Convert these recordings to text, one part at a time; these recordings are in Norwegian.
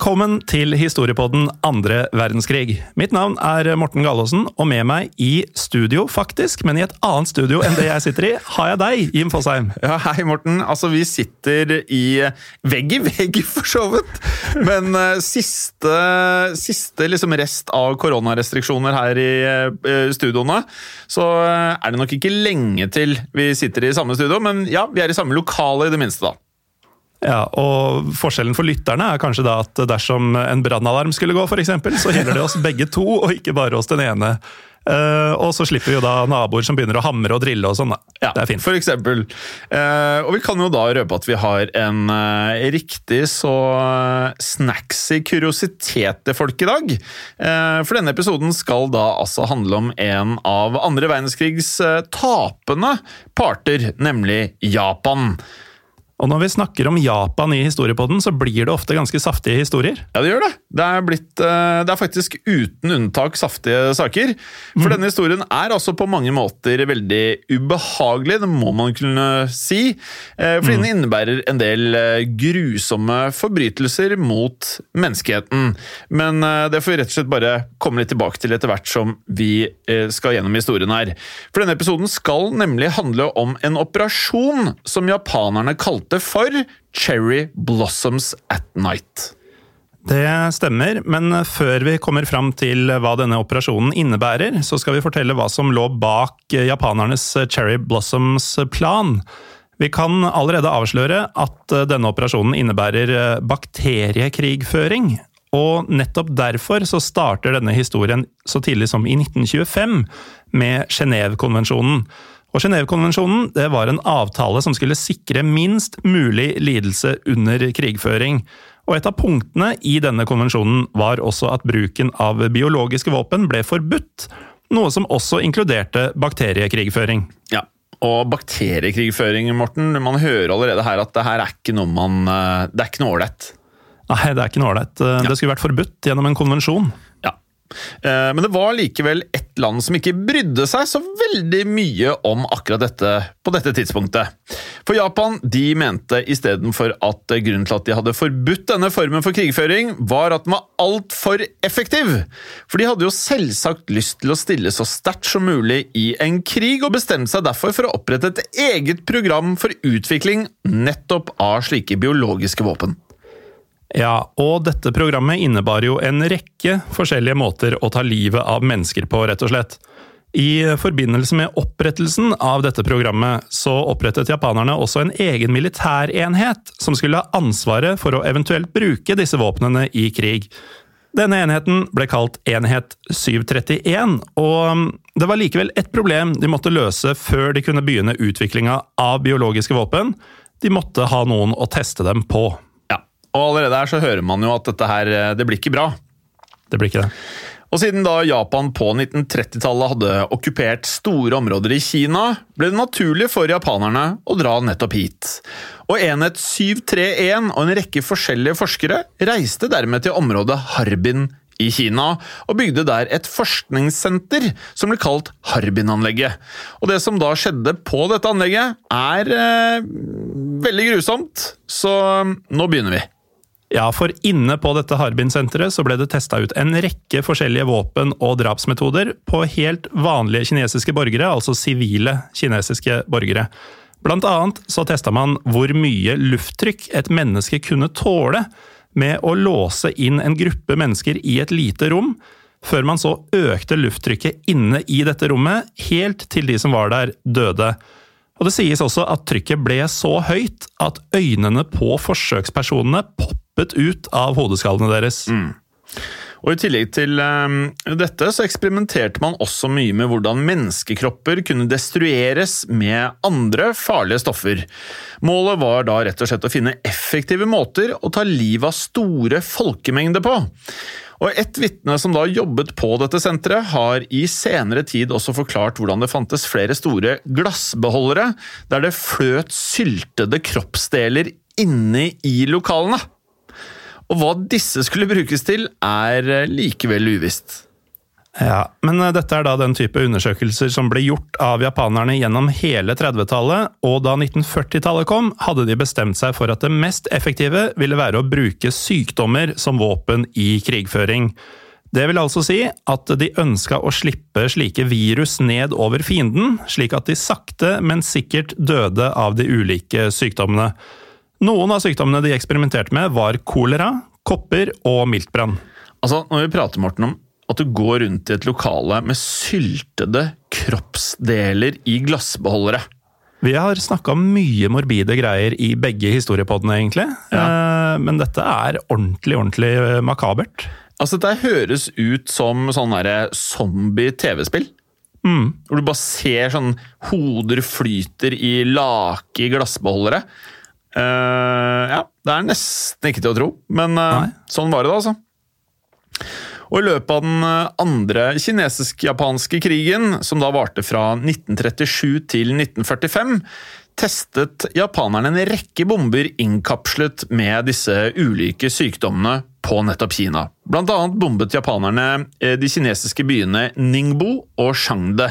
Velkommen til historiepodden andre verdenskrig. Mitt navn er Morten Gallaasen, og med meg i studio, faktisk, men i et annet studio enn det jeg sitter i, har jeg deg, Jim Fosheim. Ja, Hei, Morten. Altså, Vi sitter i vegg i vegg, for så vidt. Men uh, siste, siste liksom rest av koronarestriksjoner her i uh, studioene, så uh, er det nok ikke lenge til vi sitter i samme studio. Men ja, vi er i samme lokale, i det minste, da. Ja, og Forskjellen for lytterne er kanskje da at dersom en brannalarm skulle gå, for eksempel, så gjelder det oss begge to, og ikke bare oss den ene. Uh, og så slipper vi jo da naboer som begynner å hamre og drille og sånn. Ja, det er fint. For eksempel. Uh, og vi kan jo da røpe at vi har en uh, riktig så snacksy kuriositet til folk i dag. For denne episoden skal da altså handle om en av andre verdenskrigs tapende parter, nemlig Japan. Og når vi snakker om Japan i historiepodden, så blir det ofte ganske saftige historier. Ja, det gjør det. Det er, blitt, eh, det er faktisk uten unntak saftige saker. For denne historien er altså på mange måter veldig ubehagelig, det må man kunne si. For Fordi den innebærer en del eh, grusomme forbrytelser mot menneskeheten. Men eh, det får vi rett og slett bare komme litt tilbake til etter hvert som vi eh, skal gjennom historien her. For denne episoden skal nemlig handle om en operasjon som japanerne kalte for Cherry Blossoms at Night. Det stemmer, men før vi kommer fram til hva denne operasjonen innebærer, så skal vi fortelle hva som lå bak japanernes Cherry Blossoms plan. Vi kan allerede avsløre at denne operasjonen innebærer bakteriekrigføring. Og nettopp derfor så starter denne historien så tidlig som i 1925 med Genévekonvensjonen. Og Genévekonvensjonen det var en avtale som skulle sikre minst mulig lidelse under krigføring. Og et av punktene i denne konvensjonen var også at bruken av biologiske våpen ble forbudt, noe som også inkluderte bakteriekrigføring. Ja, og bakteriekrigføring, Morten. Man hører allerede her at det her er ikke noe man eh, Det er ikke noe ålreit. Nei, det er ikke noe ålreit. Det skulle vært forbudt gjennom en konvensjon. Eh, Men det var likevel ett land som ikke brydde seg så veldig mye om akkurat dette på dette tidspunktet. For Japan de mente istedenfor at grunnen til at de hadde forbudt denne formen for krigføring, var at den var altfor effektiv. For de hadde jo selvsagt lyst til å stille så sterkt som mulig i en krig, og bestemte seg derfor for å opprette et eget program for utvikling nettopp av slike biologiske våpen. Ja, og dette programmet innebar jo en rekke forskjellige måter å ta livet av mennesker på, rett og slett. I forbindelse med opprettelsen av dette programmet, så opprettet japanerne også en egen militærenhet som skulle ha ansvaret for å eventuelt bruke disse våpnene i krig. Denne enheten ble kalt Enhet 731, og det var likevel ett problem de måtte løse før de kunne begynne utviklinga av biologiske våpen. De måtte ha noen å teste dem på. Og allerede her så hører man jo at dette her, eh, det blir ikke bra. Det blir ikke det. Og siden da Japan på 1930-tallet hadde okkupert store områder i Kina, ble det naturlig for japanerne å dra nettopp hit. Og Enhet 731 og en rekke forskjellige forskere reiste dermed til området Harbin i Kina, og bygde der et forskningssenter som ble kalt Harbin-anlegget. Og det som da skjedde på dette anlegget, er eh, veldig grusomt, så nå begynner vi. Ja, for inne på dette Harbin-senteret så ble det testa ut en rekke forskjellige våpen og drapsmetoder på helt vanlige kinesiske borgere, altså sivile kinesiske borgere. Blant annet så testa man hvor mye lufttrykk et menneske kunne tåle med å låse inn en gruppe mennesker i et lite rom, før man så økte lufttrykket inne i dette rommet, helt til de som var der, døde. Og Det sies også at trykket ble så høyt at øynene på forsøkspersonene poppet ut av hodeskallene deres. Og I tillegg til um, dette så eksperimenterte man også mye med hvordan menneskekropper kunne destrueres med andre farlige stoffer. Målet var da rett og slett å finne effektive måter å ta livet av store folkemengder på. Og Et vitne som da jobbet på dette senteret, har i senere tid også forklart hvordan det fantes flere store glassbeholdere der det fløt syltede kroppsdeler inne i lokalene. Og hva disse skulle brukes til, er likevel uvisst. Ja, Men eh, dette er da den type undersøkelser som ble gjort av japanerne gjennom hele 30-tallet, og da 1940-tallet kom, hadde de bestemt seg for at det mest effektive ville være å bruke sykdommer som våpen i krigføring. Det vil altså si at de ønska å slippe slike virus ned over fienden, slik at de sakte, men sikkert døde av de ulike sykdommene. Noen av sykdommene de eksperimenterte med, var kolera, kopper og miltbrann. Altså, Når vi prater Morten, om at du går rundt i et lokale med syltede kroppsdeler i glassbeholdere Vi har snakka om mye morbide greier i begge historiepodene, egentlig. Ja. Men dette er ordentlig, ordentlig eh, makabert. Altså, Dette høres ut som sånn zombie-TV-spill. Mm. Hvor du bare ser sånn hoder flyter i lake i glassbeholdere. Eh, ja, det er nesten ikke til å tro, men eh, sånn var det, da, altså. Og I løpet av den eh, andre kinesisk-japanske krigen, som da varte fra 1937 til 1945, testet japanerne en rekke bomber innkapslet med disse ulike sykdommene på nettopp Kina. Blant annet bombet japanerne eh, de kinesiske byene Ningbo og Shangde,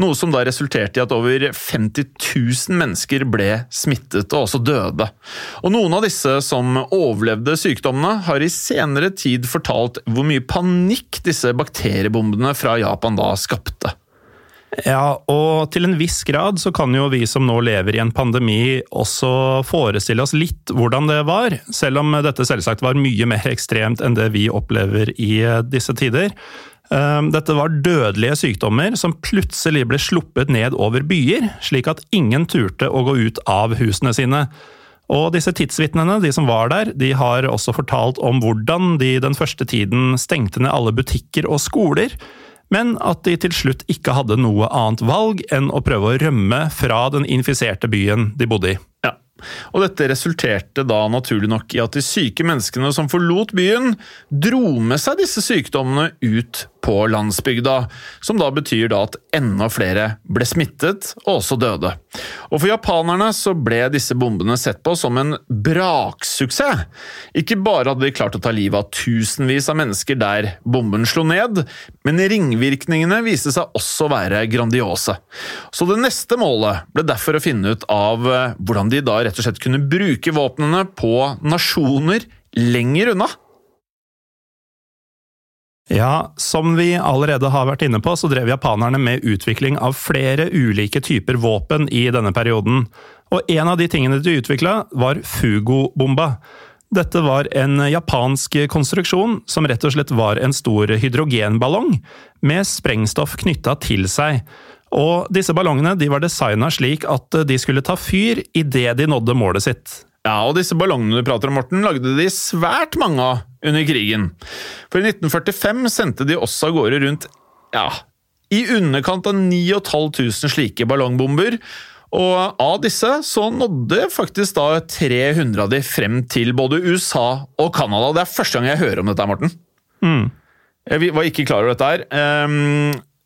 noe som da resulterte i at over 50 000 mennesker ble smittet og også døde. Og Noen av disse som overlevde sykdommene, har i senere tid fortalt hvor mye panikk disse bakteriebombene fra Japan da skapte. Ja, og til en viss grad så kan jo vi som nå lever i en pandemi også forestille oss litt hvordan det var, selv om dette selvsagt var mye mer ekstremt enn det vi opplever i eh, disse tider. Eh, Dette var dødelige sykdommer som plutselig ble sluppet ned over byer, slik at ingen turte å gå ut av husene sine. Og disse tidsvitnene, de som var der, de har også fortalt om hvordan de den første tiden stengte ned alle butikker og skoler, men at de til slutt ikke hadde noe annet valg enn å prøve å rømme fra den infiserte byen de bodde i. Ja. Og dette resulterte da naturlig nok i at de syke menneskene som forlot byen, dro med seg disse sykdommene ut på landsbygda, som da betyr da at enda flere ble smittet og også døde. Og for japanerne så ble disse bombene sett på som en braksuksess. Ikke bare hadde de klart å ta livet av tusenvis av mennesker der bomben slo ned, men ringvirkningene viste seg også å være grandiose. Så det neste målet ble derfor å finne ut av eh, hvordan de da rett og slett kunne bruke våpnene på nasjoner lenger unna. Ja, som vi allerede har vært inne på, så drev japanerne med utvikling av flere ulike typer våpen i denne perioden. Og en av de tingene de utvikla, var Fugo-bomba. Dette var en japansk konstruksjon som rett og slett var en stor hydrogenballong med sprengstoff knytta til seg. Og disse ballongene de var designa slik at de skulle ta fyr idet de nådde målet sitt. Ja, og disse ballongene du prater om, Morten, lagde de svært mange av under krigen. For i 1945 sendte de også av gårde rundt ja, i underkant av 9500 slike ballongbomber. Og av disse så nådde faktisk da 300 av de frem til både USA og Canada. Det er første gang jeg hører om dette, Morten. Jeg var ikke klar over dette her.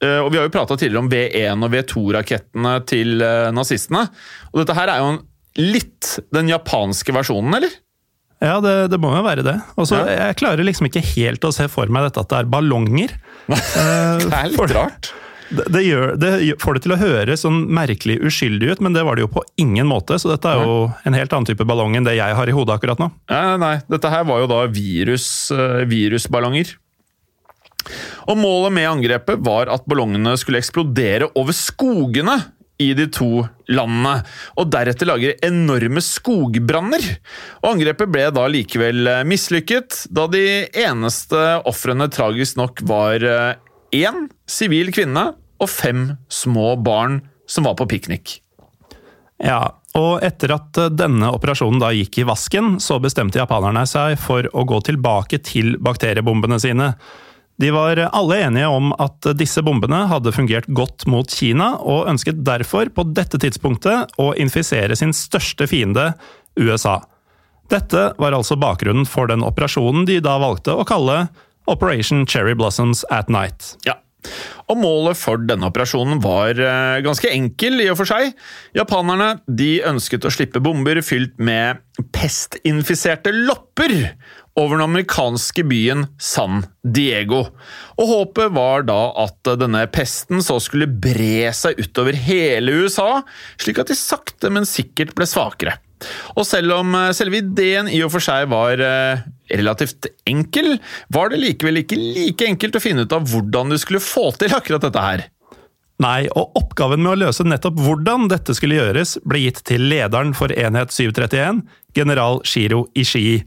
Eh, og Vi har jo prata tidligere om V1 og V2-rakettene til eh, nazistene. Og dette her er jo en, litt den japanske versjonen, eller? Ja, det, det må jo være det. Og så Ja. Jeg klarer liksom ikke helt å se for meg dette at det er ballonger. Det er litt for- rart. Det, det, gjør, det får det til å høres sånn merkelig uskyldig ut, men det var det jo på ingen måte. Så dette er jo en helt annen type ballong enn det jeg har i hodet akkurat nå. Nei, nei, dette her var jo da virus, eh, virusballonger. Og Målet med angrepet var at ballongene skulle eksplodere over skogene i de to landene, og deretter lager enorme skogbranner. Og Angrepet ble da likevel eh, mislykket, da de eneste ofrene tragisk nok var eh, én sivil kvinne og fem små barn som var på piknik. Ja, og etter at eh, denne operasjonen da gikk i vasken, så bestemte japanerne seg for å gå tilbake til bakteriebombene sine. De var alle enige om at disse bombene hadde fungert godt mot Kina, og ønsket derfor på dette tidspunktet å infisere sin største fiende, USA. Dette var altså bakgrunnen for den operasjonen de da valgte å kalle Operation Cherry Blossoms at Night. Ja. Og Målet for denne operasjonen var eh, ganske enkel i og for seg. Japanerne de ønsket å slippe bomber fylt med pestinfiserte lopper over den amerikanske byen San Diego. Og Håpet var da at denne pesten så skulle bre seg utover hele USA, slik at de sakte, men sikkert ble svakere. Og selv om eh, selve ideen i og for seg var eh, relativt enkel, var det likevel ikke like enkelt å finne ut av hvordan du skulle få til akkurat dette her. Nei, og oppgaven med å løse nettopp hvordan dette skulle gjøres, ble gitt til lederen for enhet 731, general Shiro Ishii.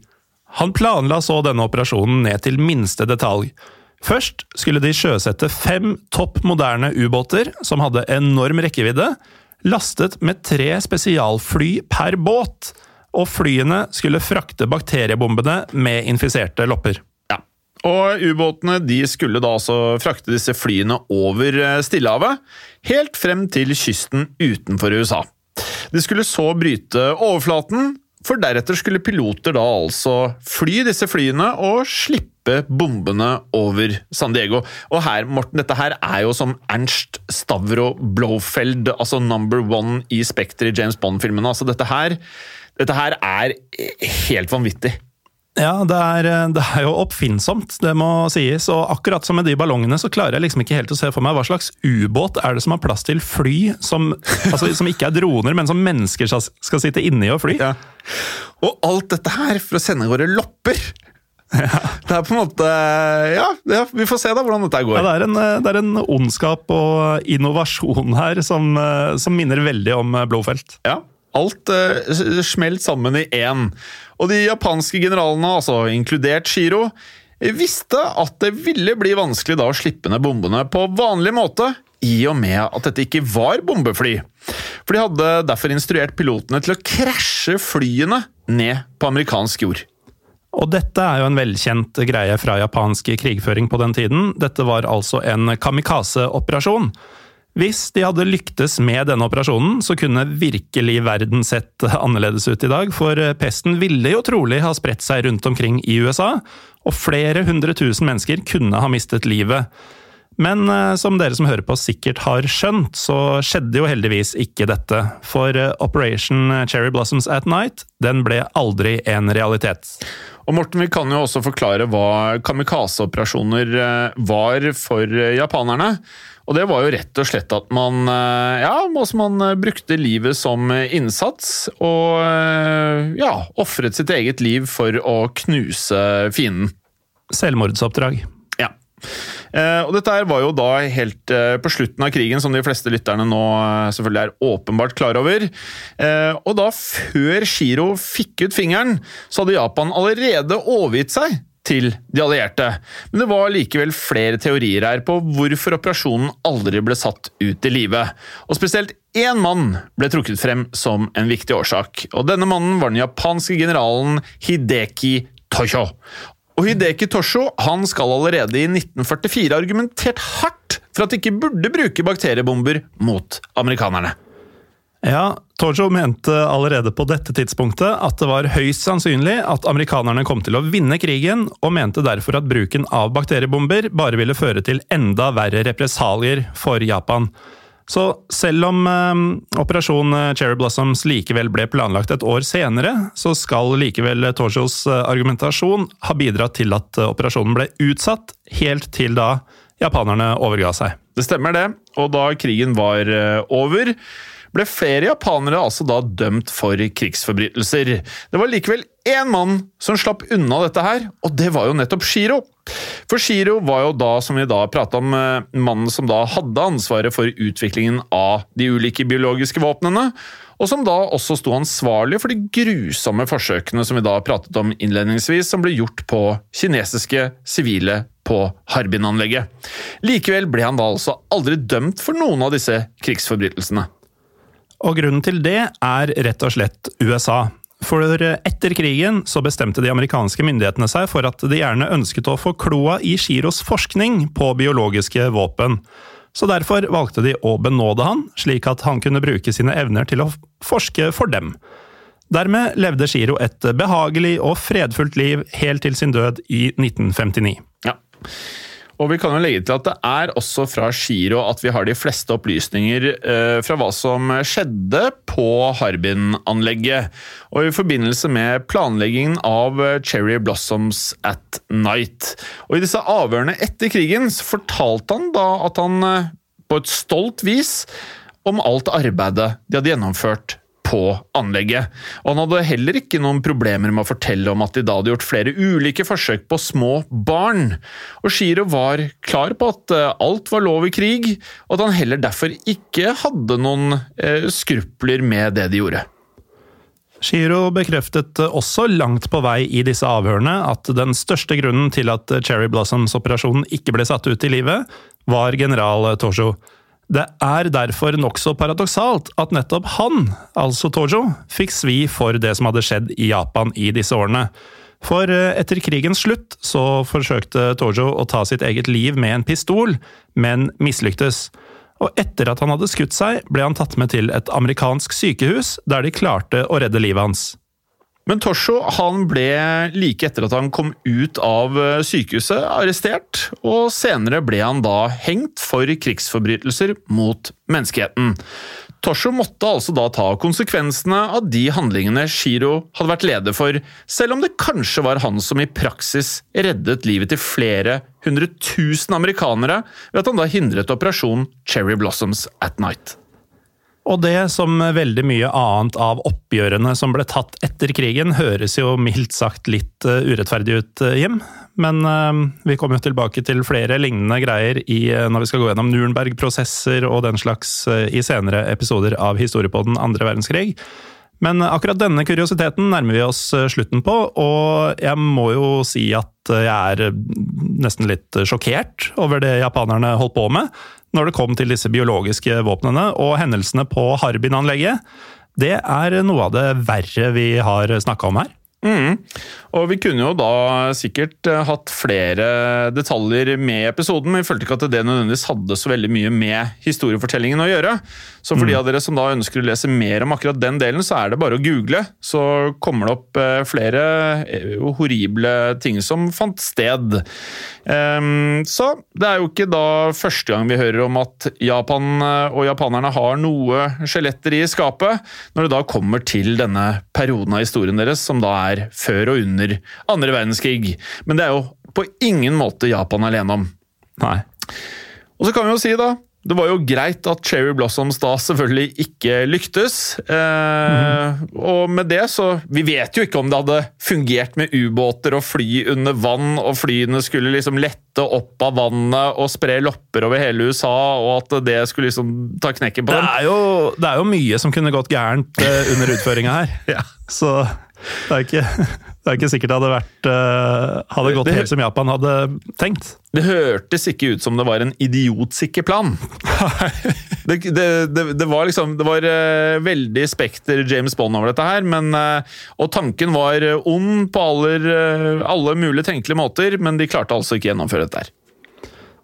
Han planla så denne operasjonen ned til minste detalj. Først skulle de sjøsette fem topp moderne ubåter som hadde enorm rekkevidde, lastet med tre spesialfly per båt, og flyene skulle frakte bakteriebombene med infiserte lopper. Ja. Og ubåtene de skulle da altså frakte disse flyene over eh, Stillehavet, helt frem til kysten utenfor USA. De skulle så bryte overflaten, for deretter skulle piloter da altså fly disse flyene og slippe bombene over San Diego. Og her, Morten, dette her er jo som Ernst Stavro Blofeld, altså number one i Spekter i James Bond-filmene. Altså dette her, dette her er helt vanvittig. Ja, det er, det er, jo oppfinnsomt, det må sies. Og akkurat som med de ballongene, så klarer jeg liksom ikke helt å se for meg hva slags ubåt er det som har plass til fly som, altså, som ikke er droner, men som mennesker skal, skal sitte inni og fly. Ja. Og alt dette her for å sende våre lopper! Ja. Det er på en måte ja, ja, vi får se da hvordan dette går. Ja, det, er en, det er en ondskap og innovasjon her som, som minner veldig om Blåfelt. Ja, alt uh, smelt sammen i én. Og de japanske generalene, altså inkludert Shiro, visste at det ville bli vanskelig da å slippe ned bombene på vanlig måte, i og med at dette ikke var bombefly. For de hadde derfor instruert pilotene til å krasje flyene ned på amerikansk jord. Og dette er jo en velkjent greie fra japansk krigføring på den tiden. Dette var altså en kamikaze-operasjon. Hvis de hadde lyktes med denne operasjonen, så kunne virkelig verden sett annerledes ut i dag, for pesten ville jo trolig ha spredt seg rundt omkring i USA, og flere hundre tusen mennesker kunne ha mistet livet. Men eh, som dere som hører på sikkert har skjønt, så skjedde jo heldigvis ikke dette. For eh, Operation Cherry Blossoms at Night, den ble aldri en realitet. Og Morten, vi kan jo også forklare hva kamikaze-operasjoner eh, var for japanerne. Og det var jo rett og slett at man ja, man brukte livet som innsats, og ja, ofret sitt eget liv for å knuse fienden. Selvmordsoppdrag. Ja. og dette her var jo da helt eh, på slutten av krigen, som de fleste lytterne nå eh, selvfølgelig er åpenbart klar over. Og da, før Shiro fikk ut fingeren, så hadde Japan allerede overgitt seg til de allierte. Men det var likevel flere teorier her på hvorfor operasjonen aldri ble satt ut i live. Og spesielt én mann ble trukket frem som en viktig årsak. Og denne mannen var den japanske generalen Hideki Tosho. Og Hideki Tosho han skal allerede i 1944 argumentert hardt for at de ikke burde bruke bakteriebomber mot amerikanerne. Ja, Tojo mente allerede på dette tidspunktet at det var høyst sannsynlig at amerikanerne kom til å vinne krigen, og mente derfor at bruken av bakteriebomber bare ville føre til enda verre represalier for Japan. Så selv om eh, operasjon eh, Cherry Blossoms likevel ble planlagt et år senere, så skal likevel Toshos eh, argumentasjon ha bidratt til at eh, operasjonen ble utsatt, helt til da japanerne overga seg. Det stemmer det, og da krigen var over, ble flere japanere altså da dømt for krigsforbrytelser. Det var likevel én mann som slapp unna dette her, og det var jo nettopp Shiro. For Shiro var jo da, som vi da prata om, eh, mannen som da hadde ansvaret for utviklingen av de ulike biologiske våpnene, og som da også sto ansvarlig for de grusomme forsøkene som vi da pratet om innledningsvis, som ble gjort på kinesiske sivile på Harbin-anlegget. Likevel ble han da altså aldri dømt for noen av disse krigsforbrytelsene. Og grunnen til det er rett og slett USA. For etter krigen så bestemte de amerikanske myndighetene seg for at de gjerne ønsket å få kloa i Shiros forskning på biologiske våpen. Så derfor valgte de å benåde han, slik at han kunne bruke sine evner til å forske for dem. Dermed levde Shiro et behagelig og fredfullt liv helt til sin død i 1959. Ja. Og vi kan jo legge til at det er også fra Giro at vi har de fleste opplysninger eh, fra hva som skjedde på Harbin-anlegget. Og i forbindelse med planleggingen av Cherry Blossoms at Night. Og i disse avhørene etter krigen fortalte han da at han eh, på et stolt vis om alt arbeidet de hadde gjennomført på anlegget. Og han hadde heller ikke noen problemer med å fortelle om at de da hadde gjort flere ulike forsøk på små barn. Og Shiro var klar på at eh, alt var lov i krig, og at han heller derfor ikke hadde noen eh, skrupler med det de gjorde. Shiro bekreftet også langt på vei i disse avhørene at den største grunnen til at Cherry Blossoms-operasjonen ikke ble satt ut i livet, var general Tosho. Det er derfor nokså paradoksalt at nettopp han, altså Tojo, fikk svi for det som hadde skjedd i Japan i disse årene. For eh, etter krigens slutt så forsøkte Tojo å ta sitt eget liv med en pistol, men mislyktes. Og etter at han hadde skutt seg, ble han tatt med til et amerikansk sykehus, der de klarte å redde livet hans. Men Tosho han ble like etter at han kom ut av eh, sykehuset, arrestert, og senere ble han da hengt for krigsforbrytelser mot menneskeheten. Tosho måtte altså da ta konsekvensene av de handlingene Shiro hadde vært leder for, selv om det kanskje var han som i praksis reddet livet til flere hundre tusen amerikanere ved at han da hindret operasjon Cherry Blossoms at Night. Og det, som veldig mye annet av oppgjørene som ble tatt etter krigen, høres jo mildt sagt litt uh, urettferdig ut, uh, Jim. Men uh, vi kommer jo tilbake til flere lignende greier i, når vi skal gå gjennom Nurenberg-prosesser og den slags i senere episoder av Historiepodden andre verdenskrig. Men akkurat denne kuriositeten nærmer vi oss slutten på, og jeg må jo si at jeg er nesten litt sjokkert over det japanerne holdt på med når det kom til disse biologiske våpnene, og hendelsene på Harbin-anlegget, det er noe av det verre vi har snakka om her. Mm. Og vi kunne jo da sikkert eh, hatt flere detaljer med episoden, men vi følte ikke at det nødvendigvis hadde så veldig mye med historiefortellingen å gjøre. Så for de mm. av dere som da ønsker å lese mer om akkurat den delen, så er det bare å google. Så kommer det opp eh, flere eh, horrible ting som fant sted. Um, så det er jo ikke da første gang vi hører om at Japan og japanerne har noe skjeletter i skapet, når det da kommer til denne perioden av historien deres, som da er før og under andre verdenskrig. Men det er jo på ingen måte Japan alene om. Nei. Og så kan vi jo si, da det var jo greit at Cherry Blossoms da selvfølgelig ikke lyktes. Eh, mm. Og med det så Vi vet jo ikke om det hadde fungert med ubåter og fly under vann, og flyene skulle liksom lette opp av vannet og spre lopper over hele USA, og at det skulle liksom ta knekken på dem. Det er jo, det er jo mye som kunne gått gærent eh, under utføringa her. ja. Så det er ikke, det er ikke sikkert det hadde, vært, uh, hadde gått helt som Japan hadde tenkt. Det hørtes ikke ut som det var en idiotsikker plan. det, det, det, det, var liksom Det var uh, veldig spekter James Bond over dette her, men uh, Og tanken var ond på aller, alle mulige tenkelige måter, men de klarte altså ikke gjennomføre dette her.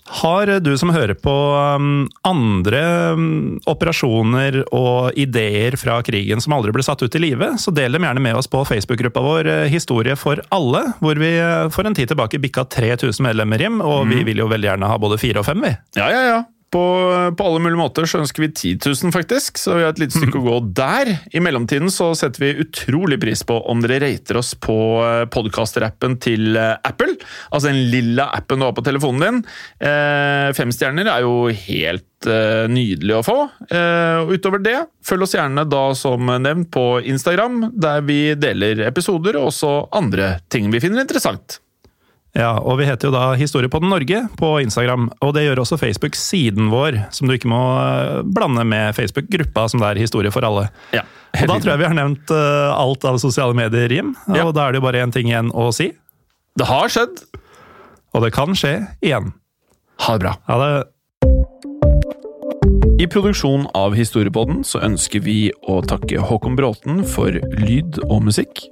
Har du som hører på um, andre um, operasjoner og ideer fra krigen som aldri ble satt ut i live, så del dem gjerne med oss på Facebook-gruppa vår uh, Historie for alle, hvor vi uh, for en tid tilbake bikka 3000 medlemmer, Jim, og mm. vi vil jo veldig gjerne ha både fire og fem, vi. Ja, ja, ja. På, på, alle mulige måter så ønsker vi 10 000, faktisk, så vi har et lite stykke å gå der. I mellomtiden så setter vi utrolig pris på om dere rater oss på eh, podkasterappen til eh, Apple. Altså den lilla appen du har på telefonen din. Eh, fem stjerner er jo helt eh, nydelig å få. Og utover det, følg oss gjerne da som nevnt på Instagram, der vi deler episoder og også andre ting vi finner interessant. Ja, og vi heter jo da Historiepodden Norge på Instagram, og det gjør også Facebook-siden vår, som du ikke må eh, blande med Facebook-gruppa som det er Historie for alle. Ja, og da tror jeg vi har nevnt uh, alt av sosiale medier, Jim, og ja. da er det jo bare én ting igjen å si. Det har skjedd. Og det kan skje igjen. Ha det bra. Ha det. I produksjon av Historiepodden så ønsker vi å takke Håkon Bråten for lyd og musikk.